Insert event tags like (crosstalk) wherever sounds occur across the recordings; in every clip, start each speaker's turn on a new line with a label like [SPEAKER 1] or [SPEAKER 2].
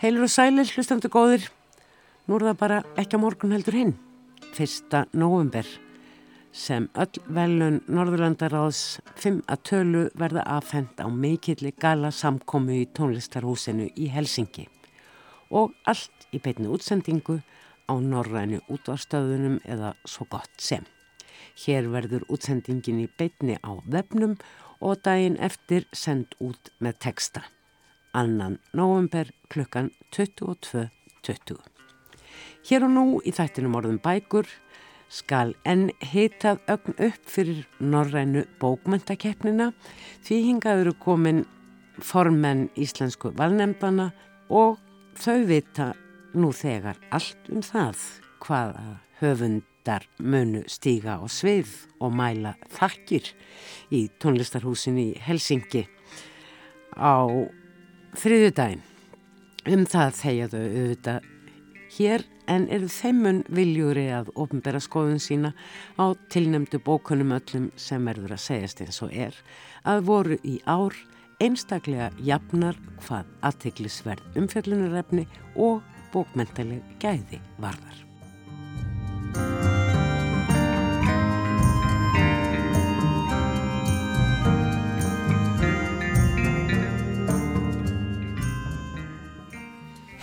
[SPEAKER 1] Heilur og sælir, hlustandu góðir. Nú er það bara ekki á morgun heldur hinn. Fyrsta november sem öll velun Norðurlandaráðs 5 að tölu verða afhend á meikilli gala samkomu í tónlistarhúsinu í Helsingi. Og allt í beitni útsendingu á norrænu útvarstöðunum eða svo gott sem. Hér verður útsendingin í beitni á vefnum og daginn eftir send út með texta annan november klukkan 22.20. Hér og nú í þættinum orðum bækur skal enn heitað ögn upp fyrir norrænu bókmöntakeppnina því hingað eru komin formenn íslensku valnefndana og þau vita nú þegar allt um það hvaða höfundar munu stíga á svið og mæla þakkir í tónlistarhúsin í Helsingi á þriðjudaginn. Um það þegiðu auðvitað hér en eru þeimun viljúri að ofnbæra skoðun sína á tilnemdu bókunum öllum sem verður að segjast eins og er að voru í ár einstaklega jafnar hvað aðteglisverð umfjöllunarefni og bókmentaleg gæði varðar.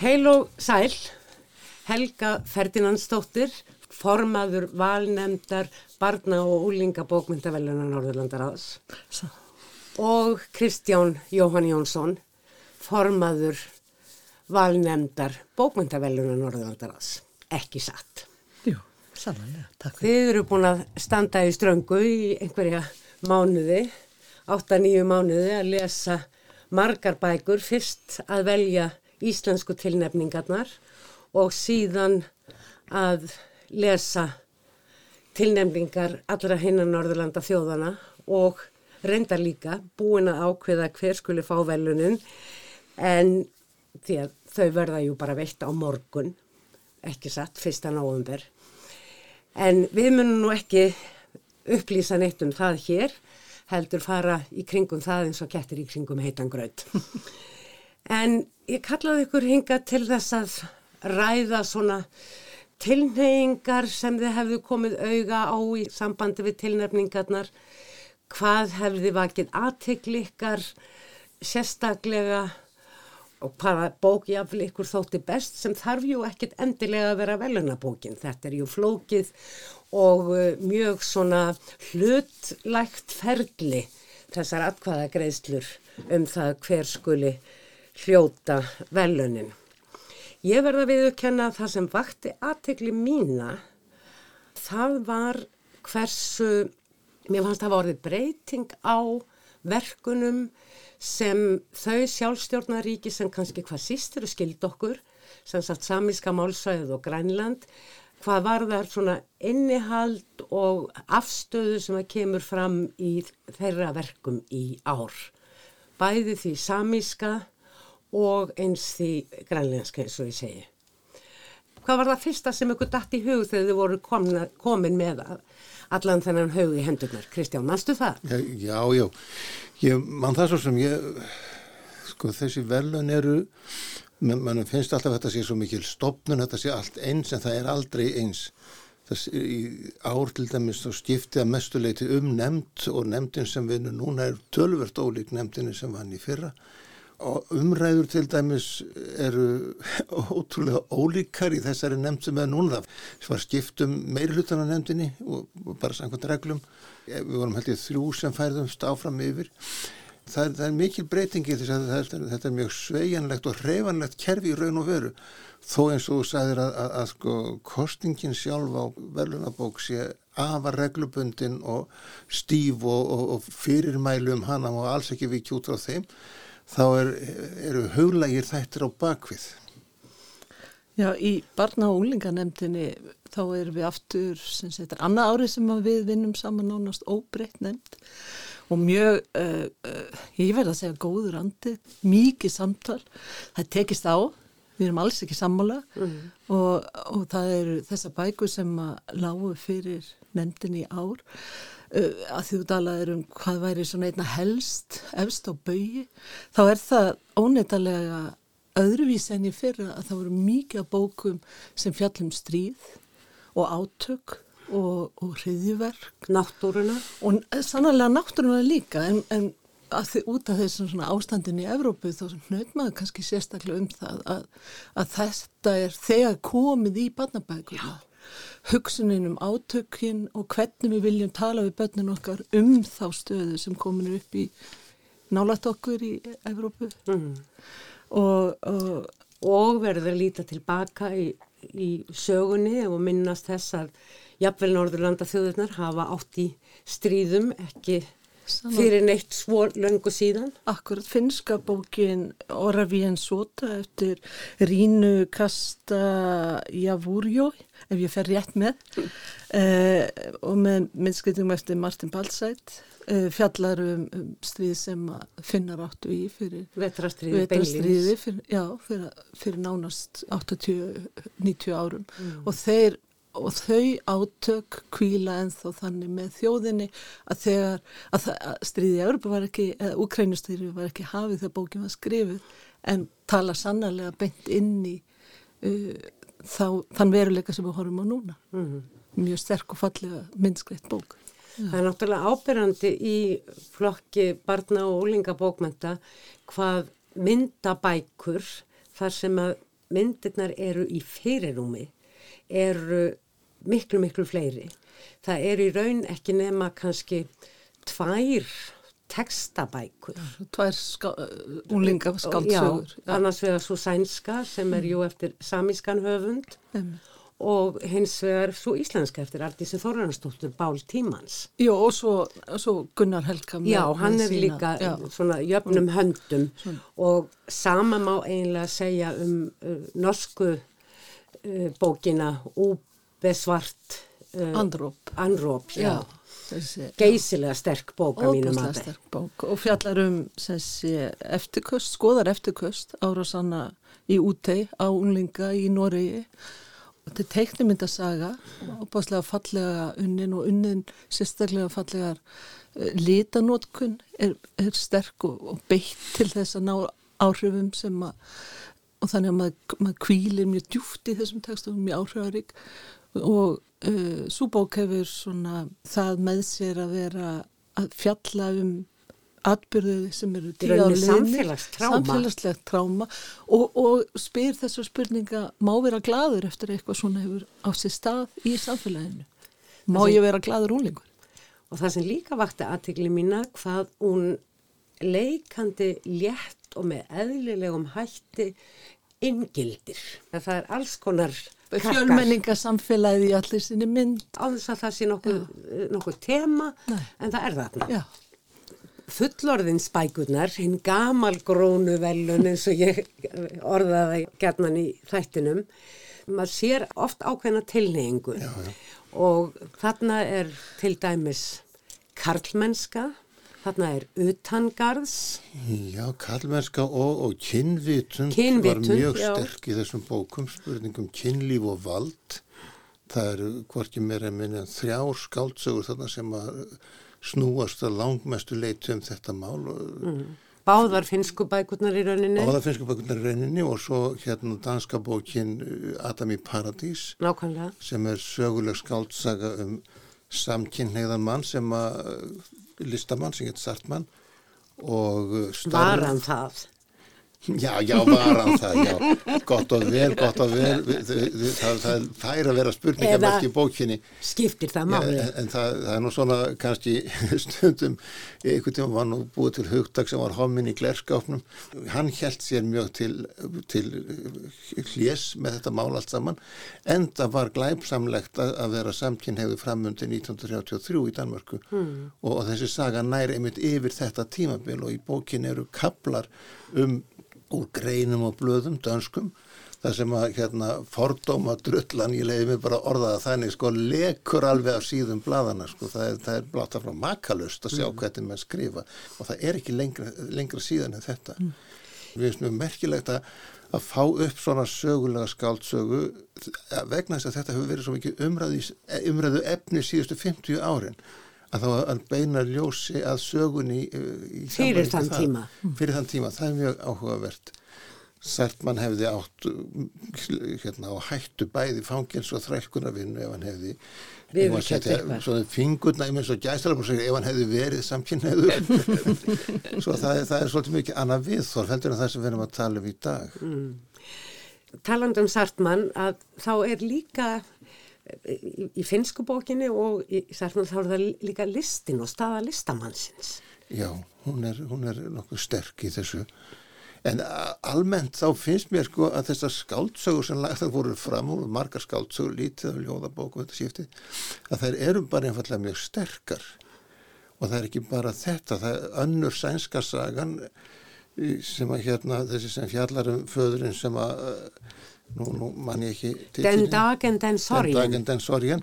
[SPEAKER 1] Heil og sæl, Helga Ferdinandsdóttir, formaður valnemndar barna og úlinga bókmyndavellunar Norðurlandaráðs og Kristján Jóhann Jónsson, formaður valnemndar bókmyndavellunar Norðurlandaráðs. Ekki satt.
[SPEAKER 2] Jú, sannlega, takk.
[SPEAKER 1] Þið eru búin að standa í ströngu í einhverja mánuði, 8-9 mánuði að lesa margar bækur, fyrst að velja íslensku tilnefningarnar og síðan að lesa tilnefningar allra hinnan Norðurlanda þjóðana og reyndar líka búin að ákveða hver skuli fá velunin en því að þau verða jú bara veitt á morgun, ekki satt, fyrsta nógumber. En við munum nú ekki upplýsa neitt um það hér, heldur fara í kringum það eins og kettir í kringum heitan gröð. (laughs) En ég kallaði ykkur hinga til þess að ræða svona tilneyingar sem þið hefðu komið auga á í sambandi við tilnefningarnar. Hvað hefði vakið aðtiklikkar sérstaklega og hvaða bókjafli ykkur þótti best sem þarf ju ekkit endilega að vera velunabókin. Þetta er ju flókið og uh, mjög svona hlutlægt ferli þessar atkvaða greiðslur um það hver skuli hljóta velunin. Ég verða að kenna það sem vakti aðtegli mína, það var hversu, mér fannst það að orði breyting á verkunum sem þau sjálfstjórnaríki sem kannski hvað síst eru skild okkur, sem sagt samíska málsvæðið og Grænland, hvað var þar svona innihald og afstöðu sem að kemur fram í þeirra verkum í ár. Bæði því samíska og eins því grænleinska eins og ég segi. Hvað var það fyrsta sem ykkur dætt í hug þegar þið voru komin, komin með allan þennan hug í hendurnar? Kristján, mannstu það?
[SPEAKER 3] Já, já, ég mann það svo sem ég, sko þessi velun eru, mannum finnst alltaf þetta sé svo mikil stopnun, þetta sé allt eins en það er aldrei eins. Þess, í ár til dæmis þá skipti að mestuleiti um nefnd og nefndin sem við núna er tölvert ólík nefndinni sem vann í fyrra umræður til dæmis eru (laughs) ótrúlega ólíkar í þessari nefnd sem er núna. Það var skiptum meirhlutan á nefndinni og, bara samkvæmt reglum. Við vorum held ég þrjú sem færðumst áfram yfir. Það, það er mikil breytingi þess að þetta, þetta er mjög sveianlegt og hreifanlegt kerfi í raun og veru. Þó eins og þú sagðir að, að, að sko kostingin sjálf á verðlunabók sé afar reglubundin og stíf og, og, og fyrirmælu um hana og alls ekki við kjútur á þeim þá er, eru huglægir þættir á bakvið.
[SPEAKER 2] Já, í barna- og úlinganemdini þá erum við aftur, sem er annað árið sem við vinnum saman nánast óbreytt nefnd og mjög, uh, uh, ég verða að segja góður andi, mikið samtal, það tekist á, við erum alls ekki sammála mm. og, og það eru þessa bæku sem að lágu fyrir nefndin í ár Uh, að því þú talaður um hvað væri svona einna helst efst á baui, þá er það óneitalega öðruvísi enn í fyrra að það voru mikið af bókum sem fjallum stríð og átök og, og hriðjuverk.
[SPEAKER 1] Náttúruna.
[SPEAKER 2] Og sannlega náttúruna líka en, en að þið út af þessum svona ástandin í Evrópu þá nöðt maður kannski sérstaklega um það að, að þetta er þegar komið í barnabækuna. Hugsunin um átökinn og hvernig við viljum tala við börnin okkar um þá stöðu sem komin upp í nálat okkur í Evrópu. Mm.
[SPEAKER 1] Og, og, og verður að líta tilbaka í, í sögunni og minnast þess að jafnvel Norðurlanda þjóðurnar hafa átt í stríðum ekki Saman. fyrir neitt svo löngu síðan.
[SPEAKER 2] Akkurat finska bókin Oravíen Sota eftir Rínu Kasta Javúrjó, ef ég fer rétt með, mm. eh, og með minnskriðum eftir Martin Balsætt, eh, fjallar um, um stríð sem finnar áttu í fyrir
[SPEAKER 1] vetrastriði,
[SPEAKER 2] vetrastriði fyrir, já, fyrir, fyrir nánast 80-90 árum mm. og þeir og þau átök kvíla ennþá þannig með þjóðinni að þegar að, að stríði Európa var ekki, eða Ukrænustríði var ekki hafið þegar bókin var skrifið en tala sannarlega beint inn í uh, þá, þann veruleika sem við horfum á núna. Mm -hmm. Mjög sterk og fallega minnskreitt bók.
[SPEAKER 1] Já. Það er náttúrulega ábyrrandi í flokki barna og úlingabókmenta hvað myndabækur þar sem að myndirnar eru í fyrirúmi eru miklu, miklu fleiri. Það er í raun ekki nema kannski tvær tekstabækur.
[SPEAKER 2] Tvær úlinga skáldsögur.
[SPEAKER 1] Já, annars vegar svo sænska sem er jú eftir samískan höfund mm. og hins vegar svo íslenska eftir Artísi Þorrannstóttur Bál Tímans.
[SPEAKER 2] Já, og svo, svo Gunnar Helga.
[SPEAKER 1] Já, hann er sína. líka já. svona jöfnum höndum svona. og sama má eiginlega segja um uh, norsku uh, bókina Úp besvart
[SPEAKER 2] uh, Andróp,
[SPEAKER 1] Andróp já. Já, geysilega sterk bók að mínu mati.
[SPEAKER 2] og fjallar um eftirkust, skoðar eftirkust ára sanna í útei á unlinga í Noregi. Þetta er teiknumyndasaga opaslega fallega unnin og unnin sérstaklega fallegar uh, litanótkun er, er sterk og, og beitt til þess að ná áhrifum sem að og þannig að maður, maður kvílir mjög djúft í þessum textum, mjög áhrifarík og uh, svo bók hefur svona það með sér að vera að fjalla um atbyrðuði sem eru samfélagslegt tráma og, og spyr þessu spurninga má vera gladur eftir eitthvað svona hefur á sér stað í samfélaginu? Má ég vera gladur úlingur
[SPEAKER 1] og það sem líka vakti aðtikli mína hvað hún leikandi létt og með eðlilegum hætti ingildir það er alls konar
[SPEAKER 2] fjölmenningasamfélagið í allir sinni mynd.
[SPEAKER 1] Á þess að það sé nokkuð, nokkuð tema Nei. en það er þarna. Já. fullorðinsbækurnar hinn gamalgrónu velun eins og ég orðaði gerðnan í þættinum. Maður sér oft ákveðna tilneyingu og þarna er til dæmis karlmennska Þarna er utangarðs.
[SPEAKER 3] Já, kallmennska og, og kynvitund, kynvitund var mjög já. sterk í þessum bókum, spurningum kynlíf og vald. Það eru hvorki meira minni en þrjár skáldsögur þarna sem að snúast að langmestu leiti um þetta mál. Mm.
[SPEAKER 1] Báðar finsku bækurnar í rauninni.
[SPEAKER 3] Báðar finsku bækurnar í rauninni og svo hérna danska bókin uh, Adam í Paradís.
[SPEAKER 1] Nákvæmlega.
[SPEAKER 3] Sem er söguleg skáldsaga um samkynniðan mann sem að listamann sem getur Sartmann og
[SPEAKER 1] uh, starf... Var hann það?
[SPEAKER 3] Já, já, var hann það, já, gott og vel, gott og vel, það, það fær að vera spurningamætt í bókinni.
[SPEAKER 1] Skiptir það máli?
[SPEAKER 3] En, en það, það er nú svona kannski (laughs) stundum, einhvern tíma var nú búið til hugdag sem var homin í glerskáfnum. Hann held sér mjög til, til hljés með þetta mál allt saman, en það var glæpsamlegt að, að vera samkynhegðu framundi 1933 í Danmörku hmm. og, og þessi saga nær einmitt yfir þetta tímabil og í bókin eru kaplar um úr greinum og blöðum, dönskum það sem að hérna fordóma drullan, ég leiði mig bara orðaða þannig sko lekur alveg af síðum bladana sko, það er, það er blátt af frá makalust að sjá mm. hvernig maður skrifa og það er ekki lengra, lengra síðan en þetta mm. við finnst mjög merkilegt að að fá upp svona sögulega skáldsögu vegna þess að þetta hefur verið svo mikið umræðu, umræðu efni síðustu 50 árin að þá að beina ljósi að sögunni
[SPEAKER 1] fyrir þann
[SPEAKER 3] það,
[SPEAKER 1] tíma.
[SPEAKER 3] Fyrir þann tíma, það er mjög áhugavert. Sartmann hefði átt hérna á hættu bæði fangins og þrælkunarvinnu ef hann hefði svona fingurna eins og segja ef hann hefði verið samkynneður (laughs) svo það er, það er svolítið mikið annað viðþorf heldur en það sem við erum að tala um í dag.
[SPEAKER 1] Taland um Sartmann að þá er líka í, í finsku bókinni og í Sartmann þá er það líka listin og staða listamannsins.
[SPEAKER 3] Já, hún er, hún er nokkuð sterk í þessu en almennt þá finnst mér sko að þessar skáldsögur sem lagðar voru fram og margar skáldsögur lítið af ljóðabóku þetta skipti að þær eru bara einfallega mjög sterkar og það er ekki bara þetta það er önnur sænska sagan sem að hérna þessi sem fjallar um föðurinn sem að uh, nú, nú man ég ekki
[SPEAKER 1] Den dagen, den
[SPEAKER 3] Den
[SPEAKER 1] sorgin.
[SPEAKER 3] dagen, den sorgin.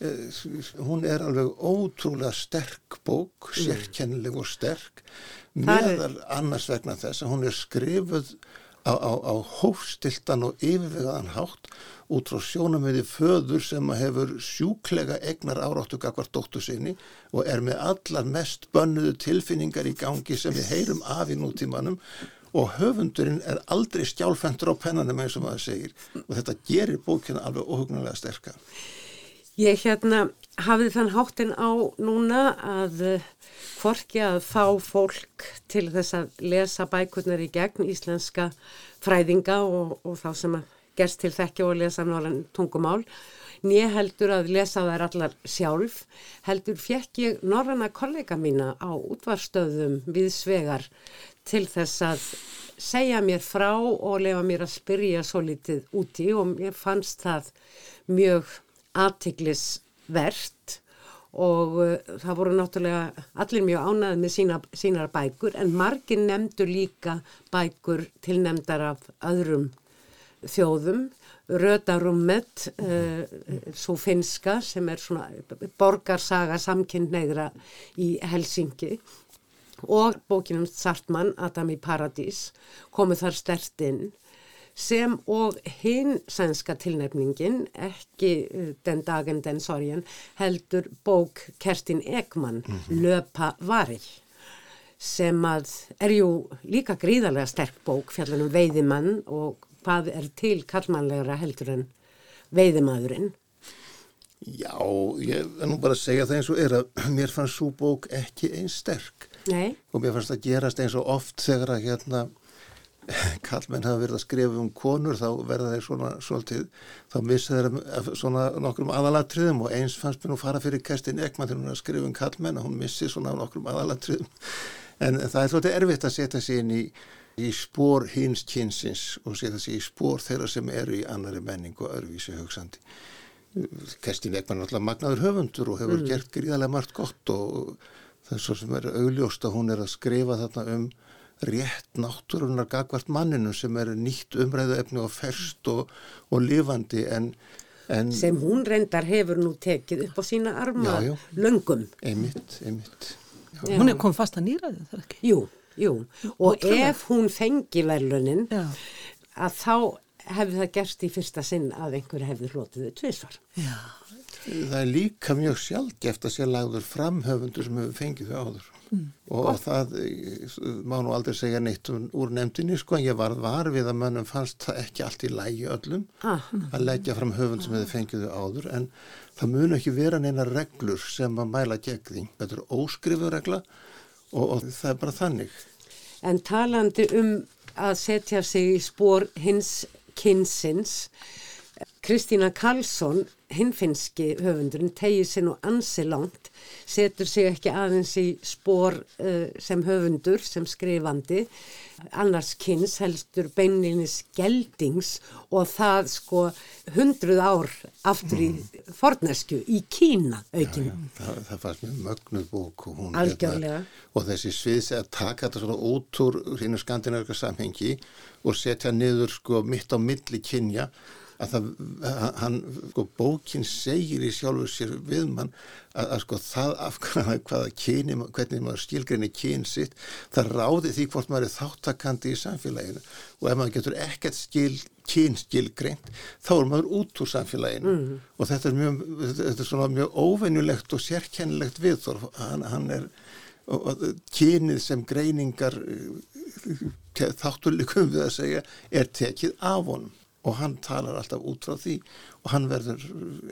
[SPEAKER 3] Eh, hún er alveg ótrúlega sterk bók, sérkennileg og sterk
[SPEAKER 1] er-
[SPEAKER 3] meðal annars vegna þess að hún er skrifuð á, á, á hófstiltan og yfirvegaðan hátt út frá sjónamiði föður sem hefur sjúklega egnar áráttu gagvart dóttu sinni og er með allar mest bönnuðu tilfinningar í gangi sem við heyrum af í nútímanum og höfundurinn er aldrei skjálfendur á pennanum eins og maður segir og þetta gerir bókina alveg óhugnarlega sterka.
[SPEAKER 1] Ég hérna hafði þann háttin á núna að uh, hvorki að fá fólk til þess að lesa bækurnar í gegn íslenska fræðinga og, og þá sem að gerst til þekki og lesa norðan tungumál. Nýja heldur að lesa þær allar sjálf, heldur fekk ég norðana kollega mína á útvarstöðum við svegar til þess að segja mér frá og lefa mér að spyrja svo litið úti og mér fannst það mjög aðtiklisvert og uh, það voru náttúrulega allir mjög ánæðið með sína, sínar bækur en margir nefndu líka bækur tilnefndar af öðrum þjóðum. Rödarummet, uh, svo finska sem er svona borgarsaga samkynneigra í Helsingi og bókinum Sartmann, Adam í Paradís, komu þar stert inn sem og hinn sænska tilnefningin, ekki uh, Den dagen, den sorgen, heldur bók Kerstin Ekman, Löpa varil sem að er jú líka gríðarlega sterk bók fjallanum veiðimann og hvað er til kallmannlegra heldur en veiðimaðurinn.
[SPEAKER 3] Já, ég er nú bara að segja það eins og er að mér fannst svo bók ekki eins sterk
[SPEAKER 1] Nei,
[SPEAKER 3] og mér fannst það gerast eins og oft þegar að hérna (laughs) kallmenn hafa verið að skrifa um konur þá verða þeir svona svolítið þá missa þeir svona nokkrum aðalatriðum og eins fannst mér nú fara fyrir Kerstin Ekman þegar hún er að skrifa um kallmenn að hún missi svona nokkrum aðalatriðum. (laughs) En það er svolítið erfitt að setja sig inn í, í spór hins kynsins og setja sig í spór þeirra sem eru í annari menning og öðruvísi hugsandi. Kerstin Ekman er alltaf magnaður höfundur og hefur gert gríðarlega margt gott og það er svo sem er augljóst að hún er að skrifa þarna um rétt náttúrunar gagvart manninu sem er nýtt umræðu efni og ferst og, og lifandi en, en
[SPEAKER 1] sem hún reyndar hefur nú tekið upp á sína arma
[SPEAKER 3] Já, já.
[SPEAKER 1] löngum.
[SPEAKER 3] einmitt, einmitt. Já.
[SPEAKER 2] Hún er kom fast að nýraði það ekki.
[SPEAKER 1] Jú, jú. Og
[SPEAKER 2] Ótrúlega.
[SPEAKER 1] ef hún fengi verlunin,
[SPEAKER 2] Já.
[SPEAKER 1] að þá hefði það gerst í fyrsta sinn að einhver hefði hlotið þau tvisvar.
[SPEAKER 2] Já.
[SPEAKER 3] Það er líka mjög sjálfgeft að sé lagður framhöfundur sem hefur fengið þau áður og það eh, má nú aldrei segja neitt um- úr nefndinni sko en ég varð var við að mönnum fannst það ekki allt í lægi öllum
[SPEAKER 1] Ah.
[SPEAKER 3] að leggja fram höfund sem hefur fengið þau áður en það mun ekki vera neina reglur sem að mæla gegn því. Þetta er óskrifuð regla og, og það er bara þannig.
[SPEAKER 1] En talandi um að setja sig í spór hins kynsins, Kristína Karlsson, hinfinski höfundurinn, tegir sér nú ansi langt, setur sig ekki aðeins í spór uh, sem höfundur, sem skrifandi, annars kyns heldur beinlinis geldings og það sko hundruð ár aftur í fornesku, í Kína aukin.
[SPEAKER 3] Það, það fannst mér mögnuð bók og hún
[SPEAKER 1] Algjörlega.
[SPEAKER 3] og þessi sviðs að taka þetta svona út úr hínu skandinavíska samhengi og setja niður sko mitt á milli kynja að það, hann, sko, bókin segir í sjálfur sér við mann að, að sko það af hvaða, kyni, hvernig maður skilgrinni kyn sitt, það ráði því hvort maður er þáttakandi í samfélaginu. Og ef maður getur ekkert skil, kyn skilgreint, þá er maður út úr samfélaginu. Og þetta er mjög, þetta er svona mjög óvenjulegt og sérkennilegt viðþorf, hann, hann er og, og kynið sem greiningar þátturleikum við að segja er tekið af honum og hann talar alltaf út frá því og hann verður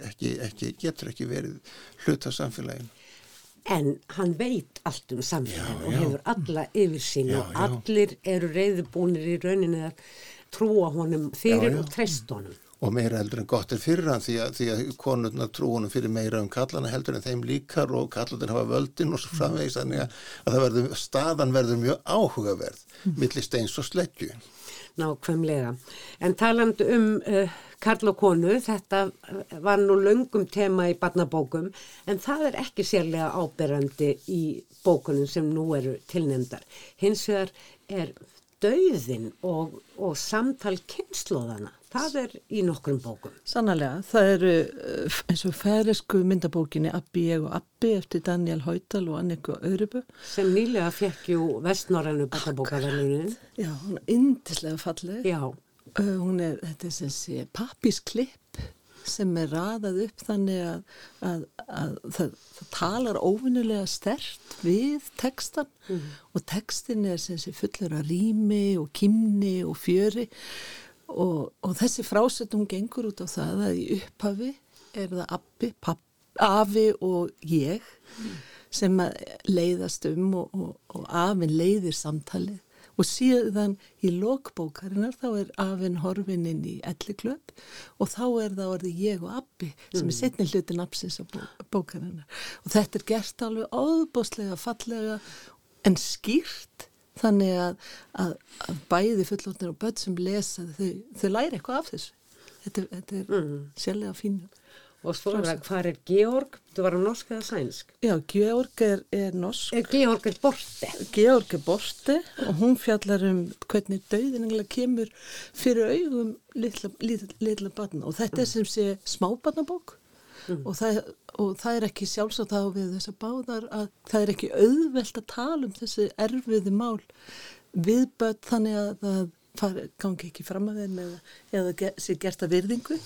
[SPEAKER 3] ekki, ekki getur ekki verið hluta samfélagin
[SPEAKER 1] En hann veit allt um samfélagin
[SPEAKER 3] Já,
[SPEAKER 1] og
[SPEAKER 3] já.
[SPEAKER 1] hefur alla yfirsýn
[SPEAKER 3] Já,
[SPEAKER 1] og allir eru reyðubúnir í rauninni að trúa honum fyrir og treyst honum.
[SPEAKER 3] og meira heldur en gott er fyrir hann því að, því að konurna trú honum fyrir meira um kallana heldur en þeim líkar og kallarnir hafa völdin og svo framvegis þannig að, að verður, staðan verður mjög áhugaverð milli steins og sleggju
[SPEAKER 1] Nákvæmlega. En talandi um uh, Karl og konu, þetta var nú löngum tema í barnabókum, en það er ekki sérlega áberandi í bókunum sem nú eru tilnefndar. Hins vegar er dauðin og, og samtal kynnslóðana, það er í nokkrum bókum.
[SPEAKER 2] Sannarlega, það eru eh, eins og færisku myndabókinni Abbi, ég og Abbi eftir Daniel Hautal og Anniku Örubu.
[SPEAKER 1] sem nýlega fekk jú vestnorrænu barnabókaverlunin.
[SPEAKER 2] Já, hún er yndislega falleg.
[SPEAKER 1] Já,
[SPEAKER 2] Uh, hún er, þetta er sem sé pappisklipp sem er raðað upp þannig að, að, að það, það talar óvinnulega stert við tekstan og tekstin er sem sé fullur af rými og kimni og fjöri og, og þessi frásettum gengur út á það að í upphafi er það abbi, papp, afi og ég sem að leiðast um og, og, og afinn leiðir samtalið. Og síðan í lokbókarinnar þá er afinn horfinn inn í elliklöp og þá er það orðið ég og abbi sem er setni hluti napsins á bó, bókarinnar. Og þetta er gert alveg óbúslega fallega en skýrt þannig að, að, að bæði fullóttir og börn sem lesa þau, þau læri eitthvað af þessu þetta, þetta er mm. sérlega fínu
[SPEAKER 1] og svo er það, hvað er Georg? Þú var á norsk eða sænsk?
[SPEAKER 2] Já, Georg er, er norsk
[SPEAKER 1] Er Georg er borti?
[SPEAKER 2] Georg er borti og hún fjallar um hvernig dauðin eiginlega kemur fyrir augum litla, litla, litla barna og þetta er sem sé smábarnabók og, það, og það er ekki sjálfsagt á við þessar báðar að það er ekki auðvelt að tala um þessi erfiði mál. Við börn þannig að það fari, gangi ekki fram að þeim eða, eða sé gert að virðingu.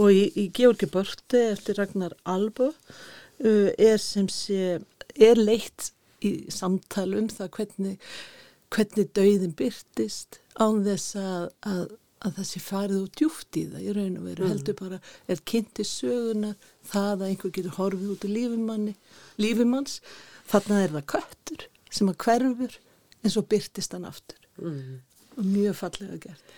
[SPEAKER 2] Og í, í Georgi Börti eftir Ragnar Albo uh, er sem sé er leitt í samtal um það hvernig, hvernig dauðin byrtist án þess að, að, að það sé farið og djúft í það í raun og veru. Heldur bara er kynnti söguna það að einhver getur horfið út í lífimanni lífimanns, þarna er það köttur sem að hverfur en svo byrtist hann aftur.
[SPEAKER 1] Mm.
[SPEAKER 2] og mjög fallega gert.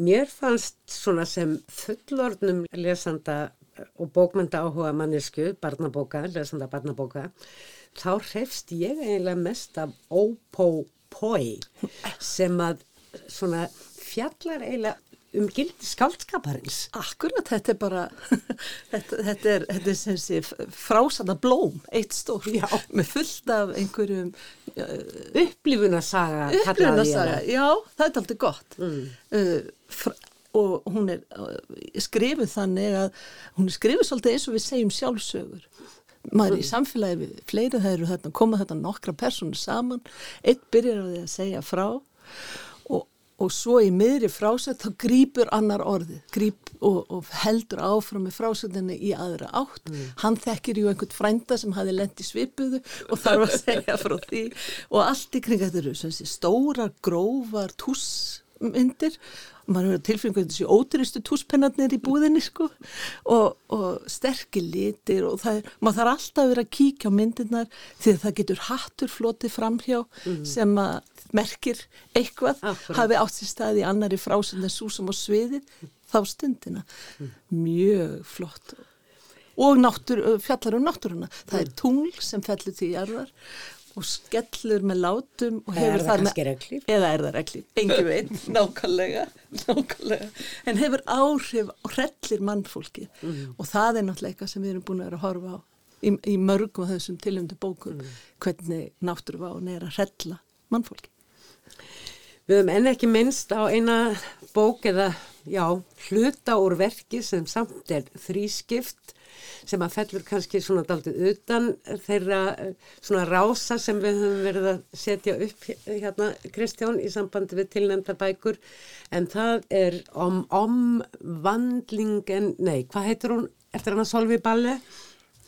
[SPEAKER 1] Mér fannst svona sem fullorðnum lesanda og bókmynda áhuga mannesku, barnabóka, lesanda barnabóka, þá hrefst ég eiginlega mest af ópó-pói (laughs) sem að svona fjallar eiginlega um gildi skáldskaparins.
[SPEAKER 2] Akkurat, þetta er bara, (laughs) þetta, þetta er, þetta er sem sé frásanda blóm, eitt stór,
[SPEAKER 1] Já.
[SPEAKER 2] með fullt af einhverjum
[SPEAKER 1] Upplifunarsaga kallaði ég
[SPEAKER 2] upplifunasaga,
[SPEAKER 1] það.
[SPEAKER 2] já, það er aldrei gott. Uh, fr- og hún er uh, skrifuð þannig að, hún er skrifuð svolítið eins og við segjum sjálfsögur. Maður í samfélagi við fleiri það eru þarna, koma þetta nokkra personur saman, eitt byrjar á því að segja frá og, og svo í miðri frásett þá grýpur annar orðið grýp og, og heldur áfram með frásettinni í aðra átt. Hann þekkir ju einhvern frænda sem hafi lent í svipuðu og þarf að (laughs) segja frá því. Og allt í kring þetta eru stórar, grófar túsmyndir maður hefur tilfengu þessi óduristu túspennarnir í búðinni sko. Og, og sterkir litir og það er, maður þarf alltaf að vera að kíkja á myndirnar því að það getur hattur flotið framhjá sem að merkir eitthvað
[SPEAKER 1] Akkúrat.
[SPEAKER 2] hafi átt í annari frásend en svo sem á sviðið þá stundina. Mjög flott. Og náttúr, fjallar um náttúruna. Það er tungl sem fellur til jarðar og skellur með látum og hefur
[SPEAKER 1] það
[SPEAKER 2] þar með-
[SPEAKER 1] reglíf?
[SPEAKER 2] eða er það reglíf, engi veit. (laughs) Nákvæmlega, nákvæmlega. En hefur áhrif og hrellir mannfólki og það er náttúrulega eitthvað sem við erum búin að vera að horfa á í, í mörgum af þessum tilhjöndu bókum hvernig náttúruváin er að hrella mannfólki
[SPEAKER 1] Við höfum enn ekki minnst á eina bók eða, já, hluta úr verki sem samt er þrískipt sem að fellur kannski svona daldið utan þeirra svona rása sem við höfum verið að setja upp hérna Kristján í sambandi við tilnefnda bækur. En það er om, om vandlingen, nei, hvað heitir hún? Eftir hann að solvi balli?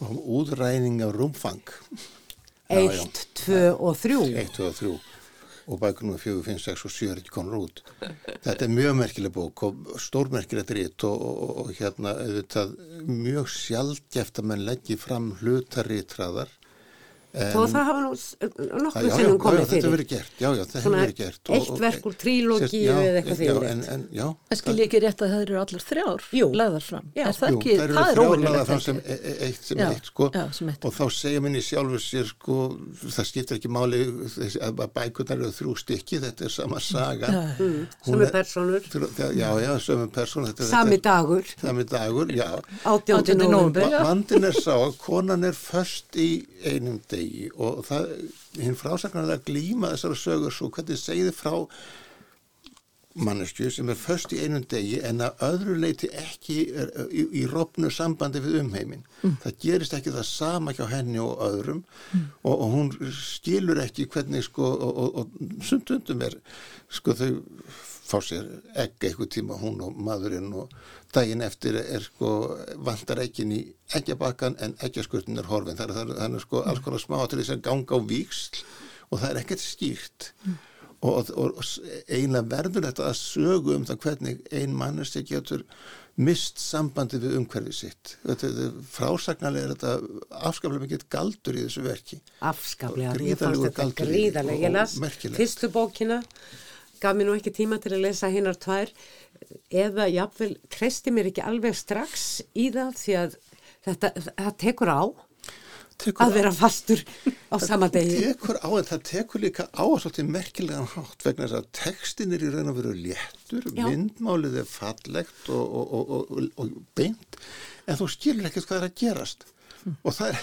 [SPEAKER 3] og úðræning af rúmfang.
[SPEAKER 1] Eitt, tvö og þrjú.
[SPEAKER 3] Eitt, tvö og þrjú og bækur nr. 4, 5, 6 og 7 er ekki konur út. Þetta er mjög merkileg bók og stórmerkilegt rít og, og, og hérna auðvitað mjög sjálfgeft að mann leggji fram hlutaritraðar
[SPEAKER 1] Þó það hafa nú nokkuð
[SPEAKER 3] Já, já,
[SPEAKER 1] sinnum
[SPEAKER 3] já,
[SPEAKER 1] komið
[SPEAKER 3] þetta hefur
[SPEAKER 1] fyrir.
[SPEAKER 3] verið gert, já, já, það hefur verið gert.
[SPEAKER 1] eitt verk úr trílógíu
[SPEAKER 3] já,
[SPEAKER 1] eða eitthvað
[SPEAKER 3] já,
[SPEAKER 1] þvíumlíkt.
[SPEAKER 3] en, já,
[SPEAKER 2] skil ég ekki rétt að það eru allar þrjár
[SPEAKER 1] Jú.
[SPEAKER 2] lagðar fram.
[SPEAKER 1] Já.
[SPEAKER 2] Er það
[SPEAKER 3] eru
[SPEAKER 2] það er
[SPEAKER 3] þrjár lagðar fram sem e- e- eitt sem
[SPEAKER 2] Já,
[SPEAKER 3] eitt, sko,
[SPEAKER 2] já, sem eitt.
[SPEAKER 3] og þá segja minni sjálfur sér, sko, það skiptir ekki máli þessi, að bækurnar eru þrjú stykki, þetta er sama saga.
[SPEAKER 2] Já.
[SPEAKER 1] Mm, er
[SPEAKER 3] er-
[SPEAKER 1] personur,
[SPEAKER 3] Já, já, já, sömum persón. þetta-
[SPEAKER 1] sami
[SPEAKER 3] þetta-
[SPEAKER 1] dagur,
[SPEAKER 3] Sami dagur, já.
[SPEAKER 1] 18.
[SPEAKER 2] 18.
[SPEAKER 3] degi og það, hinn frásaknar er að glíma þessara sögur svo hvernig segði frá mannesku sem er först í einum degi en að öðru leiti ekki er, í, í rofnu sambandi við umheimin. Það gerist ekki það sama hjá henni og öðrum og, og hún skilur ekki hvernig sko og, og, og sundundum er sko þau fá sér egg eitthvað tíma hún og maðurinn og daginn eftir er sko vantar ekkin í eggjabakkan en eggjaskurtin er horfin. Það er, það er, sko alls konar smáatrið sem ganga á víksl og það er ekkert skýrt. Og, og, og eiginlega verður þetta að sögu um það hvernig ein mannesti getur mist sambandi við umhverfið sitt. Frásagnalega er þetta afskaplega mikið galdur í þessu verki.
[SPEAKER 1] Afskaplega, ég fannst þetta gríðarlega. Ég las fyrstu bókina, gaf mér nú ekki tíma til að lesa hinnar tvær, eða jáfnvel treysti mér ekki alveg strax í það því að þetta, það tekur á
[SPEAKER 3] Tekur
[SPEAKER 1] að vera fastur á (laughs) sama degi.
[SPEAKER 3] tekur á en það tekur líka á að svolítið merkilegan hátt vegna þess að textin er í raun og veru léttur,
[SPEAKER 1] Já.
[SPEAKER 3] myndmálið er fallegt og, og, og, og, og beint en þú skilur ekkert hvað er að gerast og það er,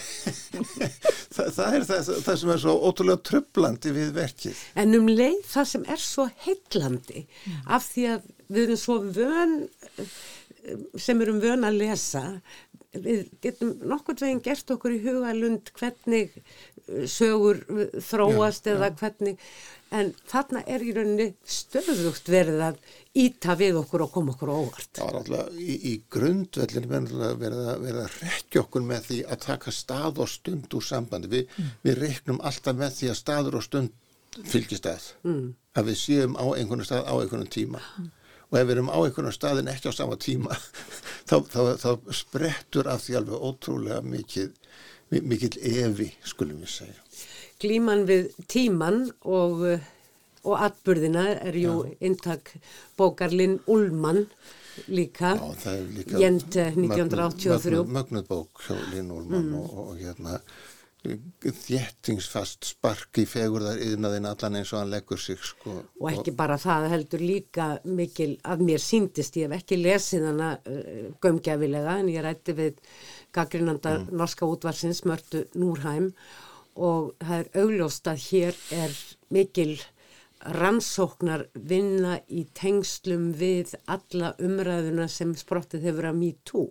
[SPEAKER 3] (laughs) það, það, er það, það sem er svo ótrúlega tröflandi við verkið.
[SPEAKER 1] En um leið það sem er svo heillandi af því að við erum svo vön sem erum vön að lesa við getum nokkur veginn gert okkur í hugalund hvernig sögur þróast eða hvernig en þarna er í rauninni stöðugt verið að íta við okkur og koma okkur á óvart.
[SPEAKER 3] Það var alltaf í, í grundvellin verið að, verið að, rekja okkur með því að taka stað og stund úr sambandi. Vi, Við reiknum alltaf með því að staður og stund fylgist að. Mm. Að við séum á einhvern stað á einhvern tíma. Og ef við erum á einhvern staðin ekki á sama tíma, (laughs) þá, þá, þá sprettur af því alveg ótrúlega mikið, mikið evi, skulum við segja.
[SPEAKER 1] Glíman við tíman og, uh, og atburðina er jú inntak bókar Linn Ullmann líka,
[SPEAKER 3] líka
[SPEAKER 1] Jente 1983.
[SPEAKER 3] mögnuð- bók hjá Lín Úlmann
[SPEAKER 1] Mm.
[SPEAKER 3] og, og hérna þéttingsfast spark í fegurðar yðnaðin allan eins og hann leggur sig sko.
[SPEAKER 1] og ekki bara það heldur líka mikil að mér síndist, ég hef ekki lesið hana uh, gömgjafilega en ég rætti við gaggrinanda norska útvarsins Mörtu Núrheim og það er augljóst að hér er mikil rannsóknar vinna í tengslum við alla umræðuna sem sprottið hefur að MeToo.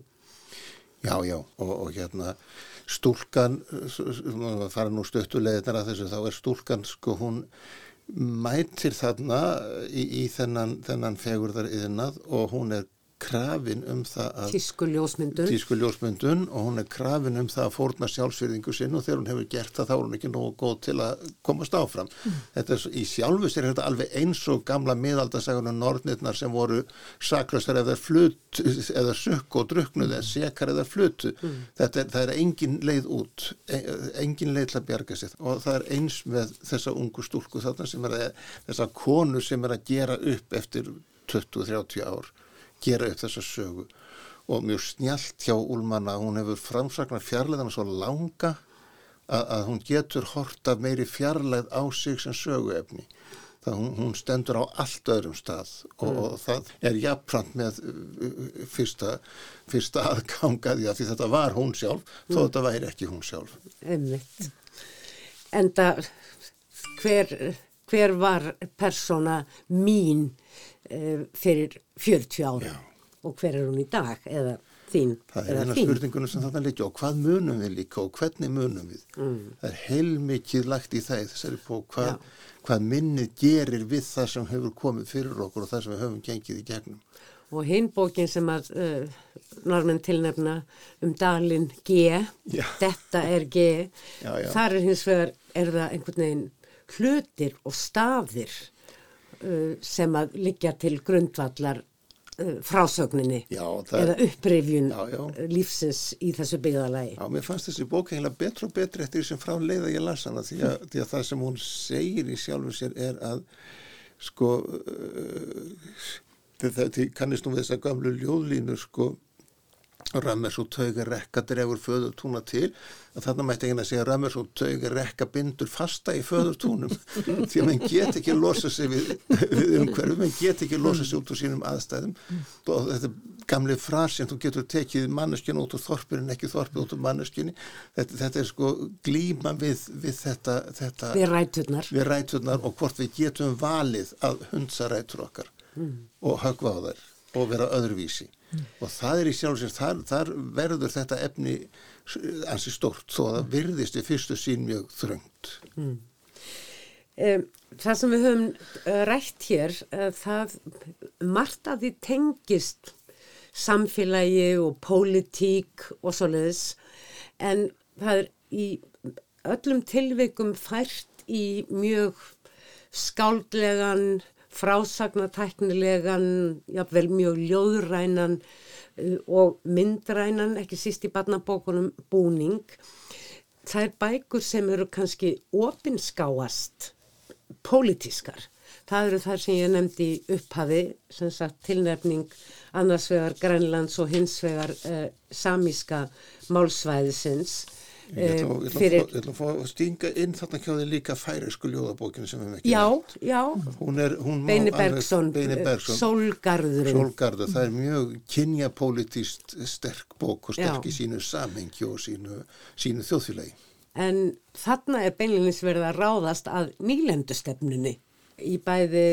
[SPEAKER 3] Já, já, og, og hérna stúlkan, fara nú stöttulegðnar að þessu, þá er stúlkan sko hún mætir þarna í, í þennan, þennan fegurðar yðnað og hún er krafin um það að
[SPEAKER 1] Tísku ljósmyndun.
[SPEAKER 3] tísku og hún er krafin um það að fórna sjálfsverðingu sinn og þegar hún hefur gert það þá er hún ekki nógu góð til að komast áfram. Þetta er í sjálfu sér er þetta alveg eins og gamla miðaldasagunum nornirnar sem voru saklausar eða flut eða sukk og druknuð eða sekar eða flutu. Þetta er, er engin leið út, e- engin leið til að bjarga sér og það er eins með þessa ungu stúlku þarna sem er að, þessa konu sem er að gera upp eftir 20-30 ár gera upp þessa sögu. Og mjög snjált hjá Úlmanna hún hefur framsagnar fjarlæðana svo langa að, að hún getur hort af meiri fjarlæð á sig sem söguefni. Það hún, hún stendur á allt öðrum stað og, og það er jafnframt með uh, fyrsta, fyrsta aðgangaði að því þetta var hún sjálf þó þetta væri ekki hún sjálf.
[SPEAKER 1] Einmitt. Enda hver, hver var persóna mín uh, fyrir 40 ára og hver er hún í dag eða þín
[SPEAKER 3] Það er eina spurningunum sem þarna liggja og hvað munum við líka og hvernig munum við. Það er heilmikið lagt í það í þessari bók hvað, hvað minnið gerir við það sem hefur komið fyrir okkur og það sem við höfum gengið í gegnum.
[SPEAKER 1] Og hinn bókin sem að uh, normenn tilnefna um dalinn G,
[SPEAKER 3] Já.
[SPEAKER 1] þetta er G,
[SPEAKER 3] Já, já.
[SPEAKER 1] þar er hins vegar er það einhvern veginn hlutir og stafir uh, sem að liggja til grundvallar uh, frásögninni
[SPEAKER 3] Já, það-
[SPEAKER 1] eða upprifjun
[SPEAKER 3] Já, já.
[SPEAKER 1] lífsins í þessu byggðalagi.
[SPEAKER 3] Já, mér fannst þessi bók eiginlega betra og betra eftir því sem frá leið að ég las hana því að, því að það sem hún segir í sjálfu sér er að sko uh, þið kannist nú við þessa gamlu ljóðlínu sko Rammers og tauga rekka drefur föðurtúna til. Að þarna mætti ekki að segja Rammers og tauga rekka bindur fasta í föðurtúnum. (laughs) Því að mann get ekki losa sig við, við umhverfum, mann get ekki losa sig út úr sínum aðstæðum. Og þetta gamli frasinn, þú getur tekið manneskinu út úr þorpinu en ekki þorpið út úr manneskinu þetta, þetta er sko glíma við, við þetta, þetta
[SPEAKER 1] Við ræturnar.
[SPEAKER 3] við ræturnar og hvort við getum valið að hundsa rætur okkar og högva á þær og vera öðruvísi. Og það er í sjálf sér, þar, þar verður þetta efni ansi stórt þó að það virðist í fyrstu sín mjög þröngt.
[SPEAKER 1] Um, það sem við höfum uh, rætt hér, uh, það margt að því tengist samfélagi og pólitík og svoleiðis en það er í öllum tilveikum fært í mjög skáldlegan, frásagnatæknilegan, jafnvel mjög ljóðrænan uh, og myndrænan, ekki síst í barnabókunum búning. Það er bækur sem eru kannski opinskáast pólitískar. Það eru þar sem ég nefndi upphafi, sem sagt tilnefning annars vegar Grænlands og hins vegar uh, samíska málsvæðisins.
[SPEAKER 3] Ég ætla,
[SPEAKER 1] eh,
[SPEAKER 3] ég, ætla, að fá að stinga inn þarna hjá þið líka færisku ljóðabókinu sem við ekki
[SPEAKER 1] Já,
[SPEAKER 3] nefnt.
[SPEAKER 1] já,
[SPEAKER 3] Hún er, hún má
[SPEAKER 1] Beini Bergson,
[SPEAKER 3] Beini
[SPEAKER 1] eh,
[SPEAKER 3] Bergson
[SPEAKER 1] Sólgarðurinn.
[SPEAKER 3] Sólgarður, það er mjög kynjapolítist sterk bók og sterk
[SPEAKER 1] Já.
[SPEAKER 3] í sínu samhengi og sínu, sínu þjóðfélagi.
[SPEAKER 1] En þarna er beinleginis verið að ráðast að nýlendustefnunni í bæði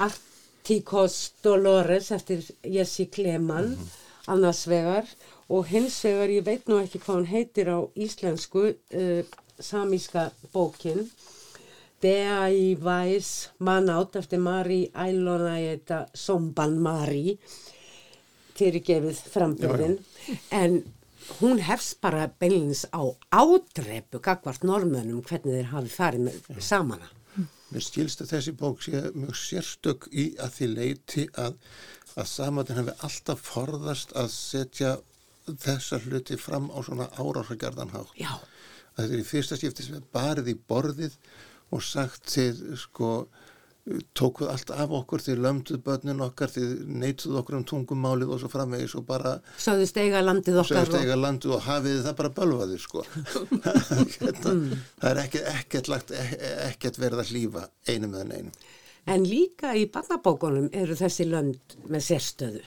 [SPEAKER 1] Artíkos Dolores eftir Jesse Kleman annars vegar og hins vegar, ég veit nú ekki hvað hann heitir á íslensku, uh, samíska bókin. Dea í Væs mann átt eftir Mari Ælonæeta Somban Mari. Fyrirgefið frambyrðin en hún hefst bara beinlins á ádrepu gagvart normönum hvernig þeir hafi farið með samana.
[SPEAKER 3] Mér skilst að þessi bók sé mjög sérstök í að því leiti að, að samaninn hefur alltaf forðast að setja þessa hluti fram á svona árásargarðan hátt.
[SPEAKER 1] Já,
[SPEAKER 3] þetta er í fyrsta skipti sem er barið í borðið og sagt til sko tókuð allt af okkur því lömduð börnin okkar því neituð okkur um tungumálið og svo framvegis og bara
[SPEAKER 1] sögðust eiga landið okkar
[SPEAKER 3] sögust eiga landið og hafið það bara bölvaðir sko (laughs) hérna, það er ekkert, ekkert, lagt, e- ekkert verið að hlýfa einum eða einum
[SPEAKER 1] En líka í barnabókunum eru þessi lönd með sérstöðu.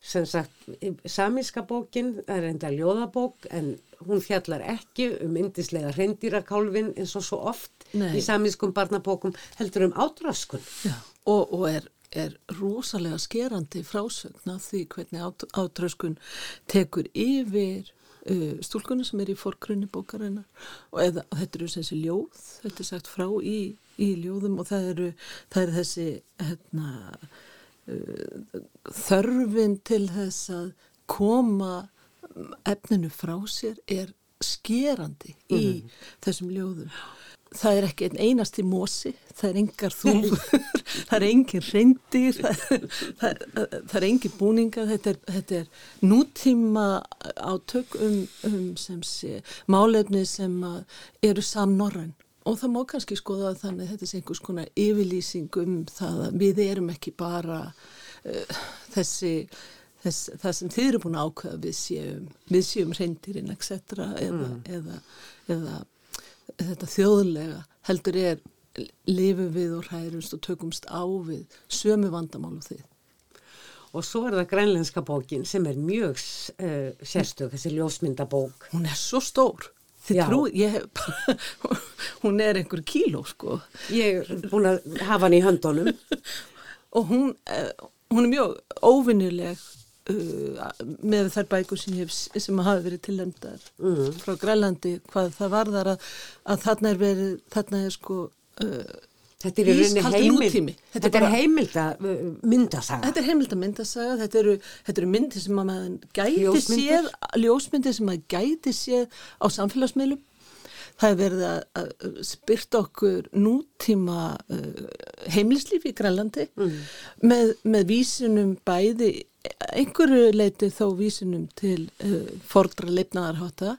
[SPEAKER 1] Sem sagt, samíska bókin er enda ljóðabók en hún fjallar ekki um indislega hreindýrakálfin eins og svo oft
[SPEAKER 2] Nei.
[SPEAKER 1] í samískum barnabókum heldur um átröskun.
[SPEAKER 2] Já, og, og er, er rosalega skerandi frásögn af því hvernig át, átröskun tekur yfir uh, stúlkunum sem er í forgrunni bókarinnar og eða, þetta eru þessi ljóð, þetta er sagt frá í, í ljóðum og það eru, það eru þessi hérna, þörfin til þess að koma efninu frá sér er skerandi í þessum ljóðum. Það er ekki einn einasti mósi, það er engar þúfur, (laughs) það er engin reyndir, það, það, það er engin búninga, þetta er, þetta er nútíma átök um, um sem sé, málefni sem að eru samnorræn. Og það má kannski skoða þannig að þetta sé einhvers konar yfirlýsing um það að við erum ekki bara uh, þessi, þess, það sem þið eru búin að ákveða við séum, við séum reyndirinn, etc. Eða, eða, eða þetta þjóðlega heldur er lifum við og hærumst og tökumst á við sömu vandamál og þið.
[SPEAKER 1] Og svo er það grænlenska bókin sem er mjög uh, sérstök, þessi ljósmyndabók.
[SPEAKER 2] Hún er svo stór. Þið trú, ég hef (laughs) hún er einhver kíló sko
[SPEAKER 1] Ég er búin að hafa hann í höndunum. (laughs)
[SPEAKER 2] og hún, eh, hún er mjög óvinnileg uh, með þær bækur sem, hef, sem hafa verið tillemdar
[SPEAKER 1] Mhm.
[SPEAKER 2] frá Grælandi hvað það varðar að, að þarna er verið, þarna er sko uh,
[SPEAKER 1] Þetta er í rauninni
[SPEAKER 2] Ískaldur
[SPEAKER 1] heimild,
[SPEAKER 2] nútími. Þetta er
[SPEAKER 1] heimilda uh, myndasaga.
[SPEAKER 2] Þetta er heimildamyndasaga, þetta eru, þetta eru myndir sem að maður gæti
[SPEAKER 1] Ljósmyndir.
[SPEAKER 2] séð, ljósmyndir sem maður gæti séð á samfélagsmiðlum. það er verið að, að spyrta okkur nútíma uh, heimlislífi í Grænlandi mm. með, með vísunum bæði einhverju leiti þó vísunum til uh, fordra leifnaðarháta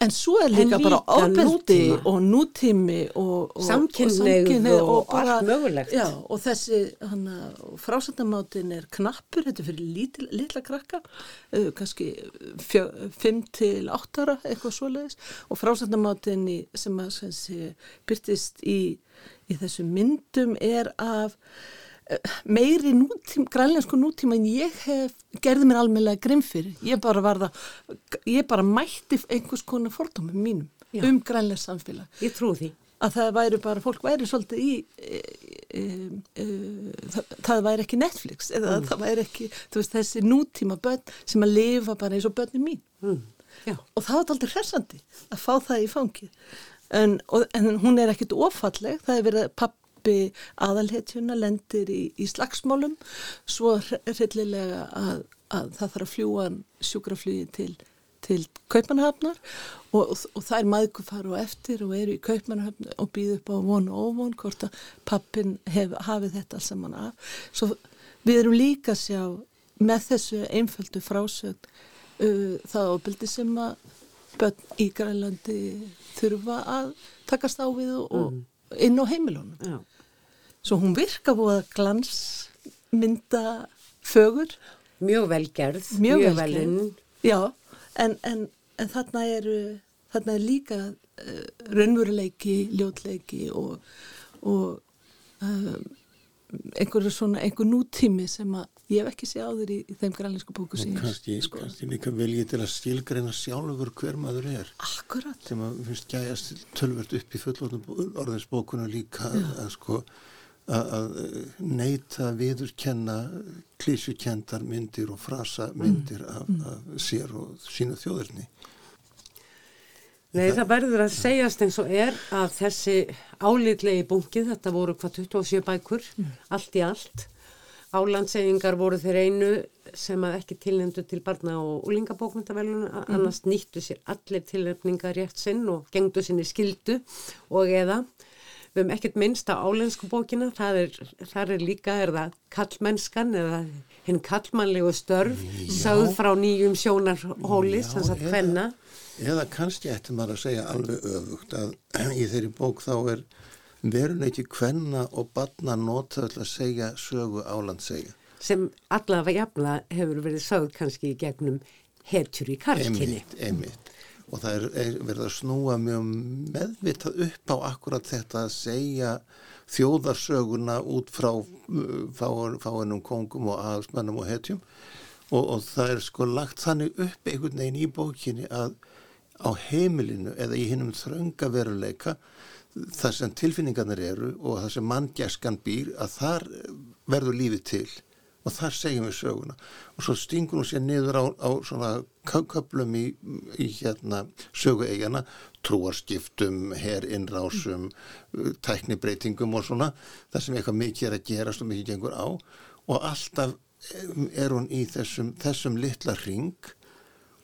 [SPEAKER 2] En svo er líka, líka bara ábyrti og nútími og,
[SPEAKER 1] og samkynneið og, og, allt mögulegt.
[SPEAKER 2] Já, og þessi frásöndamátin er knappur, þetta er fyrir lítil, litla krakka, uh, kannski 5 til 8 ára, eitthvað svoleiðis. Og frásöndamátin sem að byrtist í, í þessu myndum er af meiri nútíma, grænleinsku nútíma en ég hef, gerði mér almeinlega grimm fyrir. Ég bara var það, ég bara mætti einhvers konar fordómið mínum Já. um grænleins samfélag.
[SPEAKER 1] Ég trú því.
[SPEAKER 2] Að það væri bara, fólk væri svolítið í, e, e, e, það, það væri ekki Netflix eða mm. það væri ekki, þú veist, þessi nútíma börn sem að lifa bara eins og börnum mín. Mm. Og það var aldrei hressandi að fá það í fangið. En, og, en hún er ekkit ofalleg, það er verið papp uppi aðalhetjuna lendir í, í slagsmálum svo hrellilega að, að það þarf að fljúa sjúkraflýði til, til Kaupanahafnar og, og, það er maðgur fara og eftir og eru í Kaupanahafnar og býð upp á von og óvon hvort að pappin hef, hafi þetta alls saman af. Svo við erum líka að sjá með þessu einföldu frásögn uh, það ábyldi sem að börn í Grænlandi þurfa að takast á við og mm. Inn á heimilunum. Já. Svo hún virka búið að glansmynda fögur.
[SPEAKER 1] Mjög velgerð, mjög, mjög velinn.
[SPEAKER 2] Já, en, en, en þarna, er, þarna er líka uh, raunveruleiki, ljótleiki og, og um, einhverju svona, einhver nútími sem að ég hef ekki séð á þér í, í þeim grænleinsku bóku sín.
[SPEAKER 3] Kannski, sko. kannski líka viljið til að stílgreina sjálfur hver maður er.
[SPEAKER 2] Akkurat.
[SPEAKER 3] Sem að finnst gæjast tölvert upp í fullorðin orðinsbókuna líka Já. að sko að neyta viðurkenna klísjukendar myndir og frasa myndir af, mm. af sér og sínu þjóðurni.
[SPEAKER 1] Nei, það, verður að segjast eins og er að þessi álítlegi bunkið, þetta voru hvað 27 bækur, mm. allt í allt. Álandsegingar voru þeir einu sem að ekki tilnefndu til barna og úlingabókmyndavelun, mm. annars nýttu sér allir tilnefningar rétt sinn og gengdu sinni skildu og eða við hefum ekkert minnst á álensku bókina, það er, það er líka, er það kallmennskan eða hinn kallmannlegu störf, já. sáð frá nýjum sjónarhóli, sem sagt hvenna.
[SPEAKER 3] Eða kannski ættum maður að segja alveg öfugt að (clears throat) í þeirri bók þá er veruleiki hvenna og barna notað að segja sögu álandsegja.
[SPEAKER 1] Sem allavega jafnla hefur verið sáð kannski í gegnum hetjur í karlkinni.
[SPEAKER 3] Einmitt, einmitt og það er, er verið að snúa mjög meðvitað upp á akkurat þetta að segja þjóðarsöguna út frá uh, fáinnum kongum og aðhalsmennum og hetjum og, og það er sko lagt þannig upp einhvern veginn í bókinni að á heimilinu eða í hinnum þrönga veruleika þar sem tilfinningarnir eru og þar sem manngæskan býr að þar verður lífið til og þar segjum við söguna. Og svo stingur hún sér niður á, á svona köplum í, í hérna sögueigana trúarskiptum, herinnrásum tæknibreitingum og svona þar sem eitthvað mikið er að gerast og mikið gengur á. Og alltaf er hún í þessum, þessum litla ring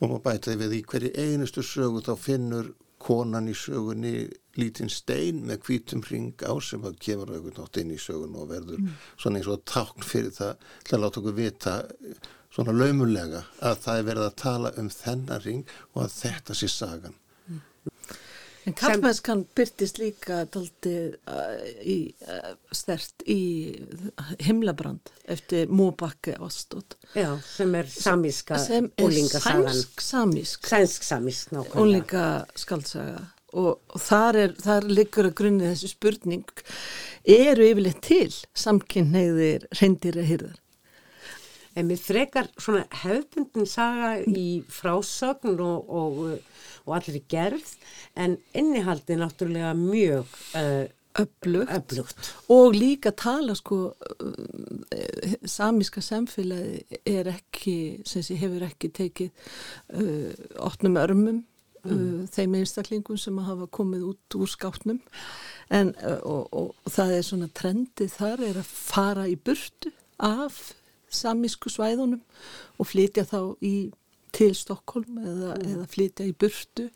[SPEAKER 3] og maður bætaði við í hverju einustu sögu þá finnur konan í sögunni lítinn stein með hvítum ring á sem að kemur auðvitað nátt inn í sögun og verður mm. svona eins og takn fyrir það til að láta okkur vita svona laumulega að það er verið að tala um þennan ring og að þetta sé sagan.
[SPEAKER 2] En Karlmennskan byrtist líka daldið uh, í uh, stert í himlabrand eftir Móbakke Ástótt.
[SPEAKER 1] Já, sem er samíska úlingasagan. Sem er
[SPEAKER 2] sænsk samísk.
[SPEAKER 1] Sænsk samísk,
[SPEAKER 2] nákvæmlega. Úlingaskaldsaga og, og þar, er, þar liggur að grunni þessu spurning eru yfirleitt til samkynneiðir reyndir að hýrðar?
[SPEAKER 1] En við frekar svona hefbundin saga í frásögn og, og, og allir gerð en innihaldi náttúrulega mjög uh,
[SPEAKER 2] Öflugt.
[SPEAKER 1] Öflugt
[SPEAKER 2] og líka tala sko uh, samíska samfélagi er ekki, sem sé hefur ekki tekið uh, opnum örmum mm. Uh, þeim einstaklingum sem hafa komið út úr skáttnum en uh, og, og, og það er svona trendið þar er að fara í burtu af samísku svæðunum og flytja þá í til Stokkólm eða,
[SPEAKER 1] Mm.
[SPEAKER 2] eða flytja í burtu.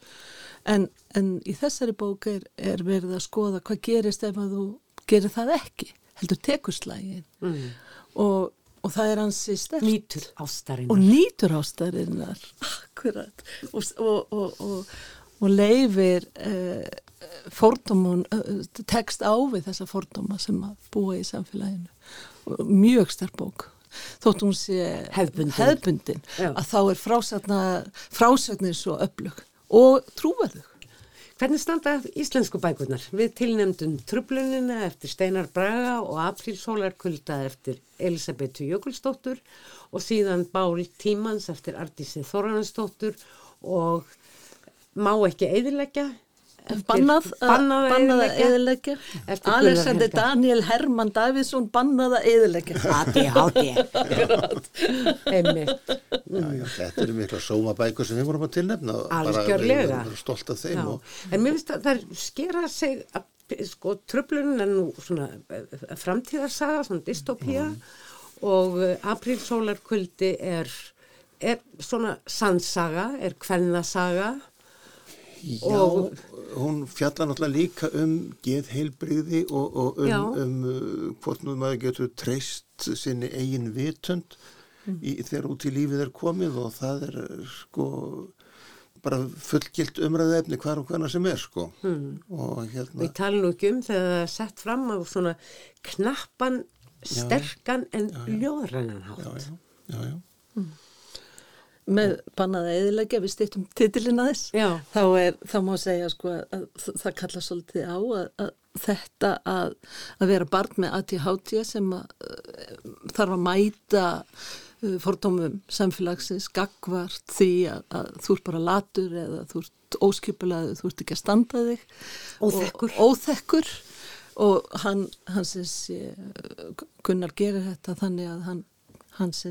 [SPEAKER 2] En, en í þessari bók er, er verið að skoða hvað gerist ef að þú gerir það ekki heldur tekuslægin
[SPEAKER 1] Mm.
[SPEAKER 2] og, og það er hansi stert
[SPEAKER 1] Nýtur ástarinnar.
[SPEAKER 2] og nýtur ástarinnar. Akkurat. Og, og, og, leifir uh, fordómun uh, tekst á við þessa fordóma sem að búa í samfélaginu. Mjög sterk bók þótt hún sé
[SPEAKER 1] hefðbundin Já.
[SPEAKER 2] að þá er frásagnin svo öflug og trúverðug
[SPEAKER 1] Hvernig standa íslensku bækurnar? Við tilnefndum Trublunina eftir Steinar Braga og Aprílsólarkulda eftir Elisabetu Jökulsdóttur og síðan Bál Tímans eftir Ardísi Þoranansdóttur og Má ekki eðilegja
[SPEAKER 2] bannað
[SPEAKER 1] bannað að Gunnar
[SPEAKER 2] Alexander. Daniel Hermann Davíðsson bannað að (laughs)
[SPEAKER 3] já, þetta eru mikla sómabækur sem við vorum að tilnefna.
[SPEAKER 1] Algjörlega.
[SPEAKER 3] við erum stolt af þeim
[SPEAKER 1] Já,
[SPEAKER 3] og
[SPEAKER 1] en mér finnst að það skera sig sko, tröflunin er nú svona eh, framtíðarsaga, svona dystopía og uh, aprílsólarkvöldi er, er svona sannsaga, er kvennasaga
[SPEAKER 3] Já,
[SPEAKER 1] Og-
[SPEAKER 3] hún fjalla náttúrulega líka um geðheilbrigði og, og um,
[SPEAKER 1] Já.
[SPEAKER 3] um uh, hvort nú maður getur treyst sinni eigin vitund
[SPEAKER 1] Mm.
[SPEAKER 3] í, þegar út í lífið er komið og það er sko bara fullgilt umræðu efni hvar og hverna sem er sko
[SPEAKER 1] Hmm.
[SPEAKER 3] og hérna
[SPEAKER 1] ég tala nú ekki um þegar það er sett fram á svona knappan, sterkan en ljóðrænan hátt.
[SPEAKER 3] já, já, já, já.
[SPEAKER 2] Með bannað að eðilegja við stýttum titilina þess þá er, þá má segja sko að það kalla svolítið á að, að þetta að, að vera barn með ADHD sem að, uh, þarf að mæta uh, fordómum samfélagsins gagvart því að, þú ert bara latur eða þú ert óskipulaður, þú ert ekki að standa þig.
[SPEAKER 1] Óþekkur.
[SPEAKER 2] og, óþekkur. Og hann, hann sé Gunnar gerir þetta þannig að hann hann sé